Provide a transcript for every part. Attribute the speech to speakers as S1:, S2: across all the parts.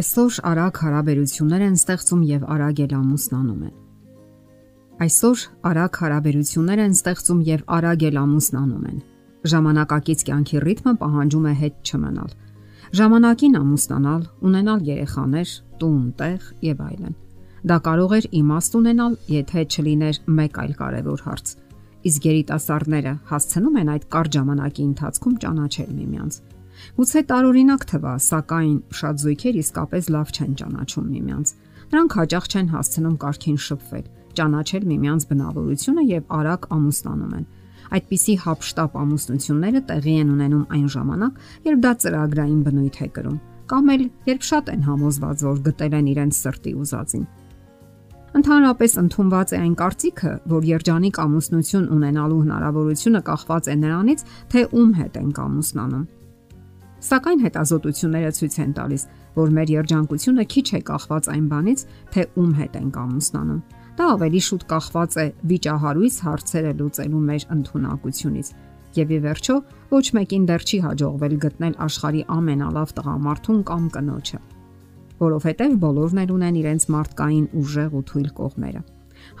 S1: Այսօր արագ հարաբերություններ են ստեղծում եւ արագ էլ ամուսնանում են։ Այսօր արագ հարաբերություններ են ստեղծում եւ արագ էլ ամուսնանում են։ Ժամանակակից կյանքի ռիթմը պահանջում է հետ չմնալ։ Ժամանակին ամուսնանալ, ունենալ երեխաներ, տուն, տեղ եւ այլն։ Դա կարող էր իմաստ ունենալ, եթե չլիներ մեկ այլ կարևոր հարց։ Իսկ երիտասարդները հասցնում են այդ կարճ ժամանակի ընթացքում ճանաչել միմյանց։ Գուցե տարօրինակ թվա, սակայն շատ զույգեր իսկապես լավ չեն ճանաչում միմյանց։ Նրանք հաճախ չեն հասցնում կարքին շփվել, ճանաչել միմյանց բնավորությունը եւ արագ ամուսնանում են։ Այդպիսի հապշտապ ամուսնությունները տեղի են ունենում այն ժամանակ, երբ դա ծրագրային բնույթ է կրում, կամ էլ երբ շատ են համոզված, որ գտել են իրենց սրտի ուզածին։ Ընդհանրապես ընդունված է այն կարծիքը, որ երջանիկ ամուսնություն ունենալու հնարավորությունը կախված է նրանից, թե ում հետ են ամուսնանում։ Սակայն հետազոտությունները ցույց են տալիս, որ մեր երջանկությունը քիչ է կախված այն բանից, թե ում հետ ենք ամուսնանում։ Դա ավելի շուտ կախված է վիճահարույց հարցերը լուծելու մեր ընտունակությունից։ Եվ ի վերջո, ոչ մեկին դեռ չի հաջողվել գտնել աշխարի ամենալավ տղամարդուն կամ կնոջը, որովհետև բոլորն էլ ունեն իրենց մարդկային ուժեղ ու թույլ կողմերը։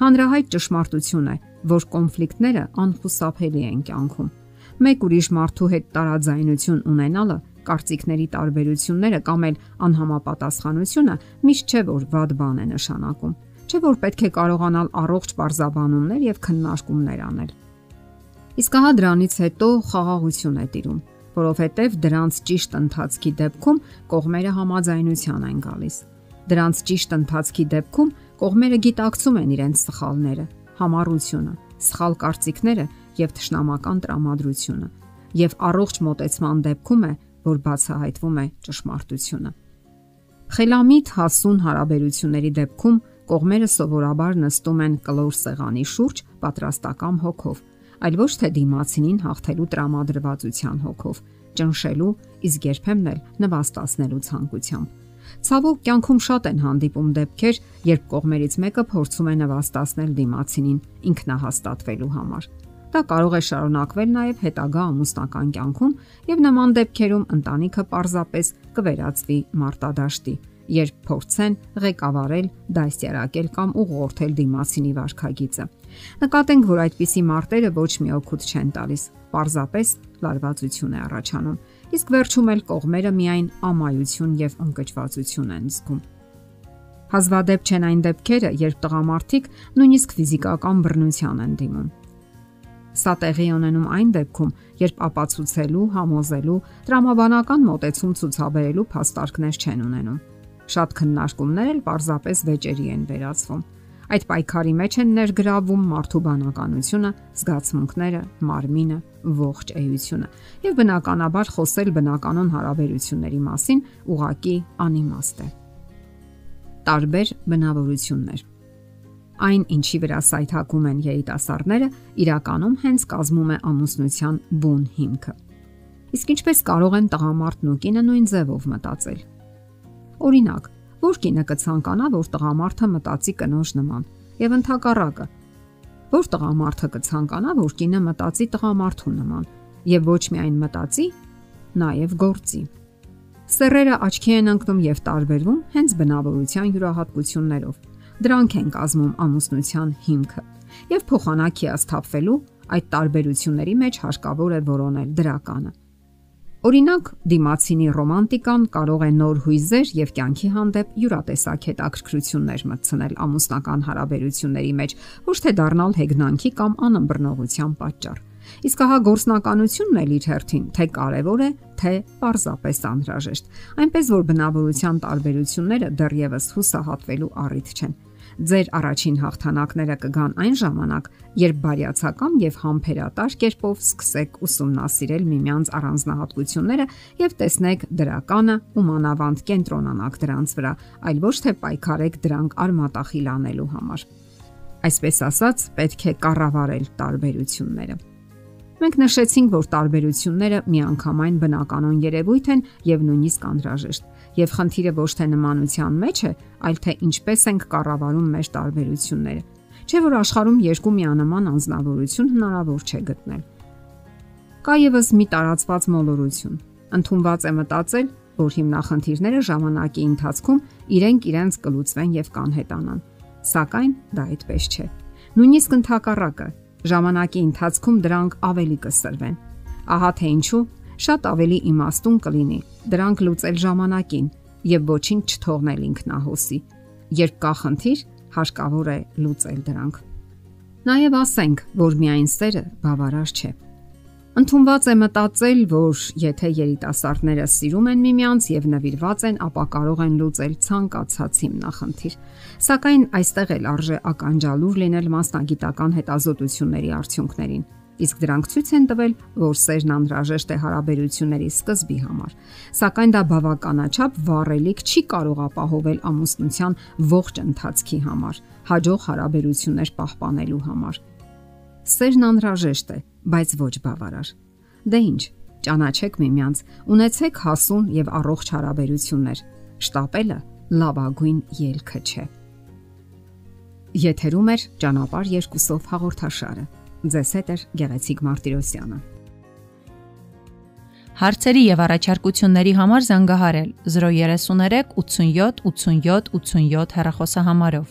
S1: Հանրահայտ ճշմարտություն է, որ կոնֆլիկտները անխուսափելի են կյանքում։ Մեկ ուրիշ մարդու հետ տարաձայնություն ունենալը կարծիքների տարբերությունները կամ էլ անհամապատասխանությունը միշտ չէ որ վատ բան է նշանակում։ Չէ որ պետք է կարողանալ առողջ բարձաբանումներ եւ քննարկումներ անել։ Իսկ հա դրանից հետո խաղաղություն է տիրում, որովհետև դրանց ճիշտ ընթացքի դեպքում կողմերը համաձայնության են գալիս։ Դրանց ճիշտ ընթացքի դեպքում կողմերը գիտակցում են իրենց սխալները, համառությունը, սխալ կարծիքները եւ ճշնամական տրամադրությունը։ Եվ առողջ մտածման դեպքում է որ բացահայտվում է ճշմարտությունը։ Խելամիտ հասուն հարաբերությունների դեպքում կողմերը սովորաբար նստում են կլոր սեղանի շուրջ պատրաստական հոգով, այլ ոչ թե դիմացինին հաղթելու տրամադրվածության հոգով, ճնշելու, իսկ երբեմն էլ նվաստացնելու ցանկությամբ։ Ցավոք կյանքում շատ են հանդիպում դեպքեր, երբ կողմերից մեկը փորձում է նվաստացնել դիմացինին ինքնահաստատվելու համար։ Դա կարող է շարունակվել նաև հետագա ամուսնական կյանքում եւ նման դեպքերում ընտանիքը պարզապես կվերածվի մարտադաշտի, երբ փորձեն ղեկավարել, դասյարակել կամ ուղղորդել դիմացինի վարքագիծը։ Նկատենք, որ այդպիսի մարտերը ոչ մի օգուտ չեն տալիս, պարզապես լարվածություն է առաջանում, իսկ վերջում էլ կողմերը միայն ամայություն եւ ընկճվածություն են զգում։ Հազվադեպ չեն այն դեպքերը, երբ տղամարդիկ նույնիսկ ֆիզիկական բռնության են դիմում Սա տեղի ունենում այն դեպքում, երբ ապացուցելու, համոզելու, տրամաբանական մոտեցում ցուցաբերելու փաստարկներ չեն ունենում։ Շատ քննարկումներ էլ պարզապես վեճերի են վերածվում։ Այդ պայքարի մեջ են ներգրավում մարդու բանականությունը, զգացմունքները, մարմինը, ողջ էությունը։ Եվ բնականաբար խոսել բնականon հարաբերությունների մասին ուղակի անիմաստ է։ Տարբեր բնավորություններ Այն, ինչի վրա սայթակում են երիտասարդները, իրականում հենց կազմում է ամուսնության բուն հիմքը։ Իսկ ինչպես կարող են տղամարդն ու կինը նույն ձևով մտածել։ Օրինակ, որ կինը կցանկանա, որ տղամարդը մտածի կնոջ նման, եւ ընդհակառակը, որ տղամարդը կցանկանա, որ կինը մտածի տղամարդու նման, եւ ոչ միայն մտածի, նաեւ գործի։ Սերերը աչքի են ընկնում եւ տարբերվում հենց բնավորության յուրահատկություններով Դրանք են կազմում ամուսնության հիմքը։ Եվ փոխանակի ասթափվելու այդ տարբերությունների մեջ հարկավոր է որոնել դրականը։ Օրինակ, դիմացինի ռոմանտիկան կարող է նոր հույզեր եւ կյանքի հանդեպ յուրատեսակ հետաքրքրություններ մտցնել ամուսնական հարաբերությունների մեջ, ոչ թե դառնալ հեգնանքի կամ անըմբռնողության պատճառ։ Իսկ ահա գործնականությունն էլ իր հերթին թե կարևոր է, թե պարզապես անհրաժեշտ։ Այնպես որ բնավորության տարբերությունները դեռևս հուսահատվելու առիթ չեն Ձեր առաջին հաղթանակները կգան այն ժամանակ, երբ բարյացակամ եւ համբերատար կերպով սկսեք ուսումնասիրել միմյանց առանձնահատկությունները եւ տեսնեք դրականը ու մանավանդ կենտրոնանաք դրանց վրա, այլ ոչ թե պայքարեք դրանք արմատախիլ անելու համար։ Այսպես ասած, պետք է կառավարել տարբերությունները։ Մենք նշեցինք, որ տարբերությունները միանգամայն բնականon երևույթ են եւ նույնիսկ անհրաժեշտ եւ խնդիրը ոչ թե նմանության մեջ է, այլ թե ինչպես ենք կառավարում մեր տարբերությունները։ Չէ որ աշխարհում երկու միանման անznավորություն հնարավոր չէ գտնել։ Կա եւս մի տարածված մոլորություն։ Ընթունված է մտածել, որ հիմնախնդիրները ժամանակի ընթացքում իրենք իրենց կլուծվեն եւ կանհետանան։ Սակայն դա այդպես չէ։ Նույնիսկ ընդհակառակը, ժամանակի ընթացքում դրանք ավելի կսրվեն։ Ահա թե ինչու շատ ավելի իմաստուն կլինի դրանք լուծել ժամանակին եւ ոչինչ չթողնել ինքնահոսի։ Երբ կա խնդիր, հարկավոր է լուծել դրանք։ Նաև ասենք, որ միայն սերը բավարար չէ։ Ընթումված է մտածել, որ եթե երիտասարդները սիրում են միմյանց եւ նվիրված են, ապա կարող են լուծել ցանկացած հիմնախնդիր։ Սակայն այստեղ էլ արժե ականջալուր լինել մասնագիտական հետազոտությունների արդյունքներին իսկ դրանք ցույց են տվել, որ սերն անհրաժեշտ է հարաբերությունների սկզբի համար։ Սակայն դա բավականաչափ վառելիք չի կարող ապահովել ամուսնության ողջ ընթացքի համար, հաջող հարաբերություններ պահպանելու համար։ Սերն անհրաժեշտ է, բայց ոչ բավարար։ Դե ի՞նչ, ճանաչեք միմյանց, ունեցեք հասուն եւ առողջ հարաբերություններ։ Շտապելը լավագույն ելքը չէ։ Եթերում է ճանապարհ երկուսով հաղորդաշարը։ Ձեզ հետ է Գեղեցիկ Մարտիրոսյանը։
S2: Հարցերի եւ առաջարկությունների համար զանգահարել 033 87 87 87 հեռախոսահամարով։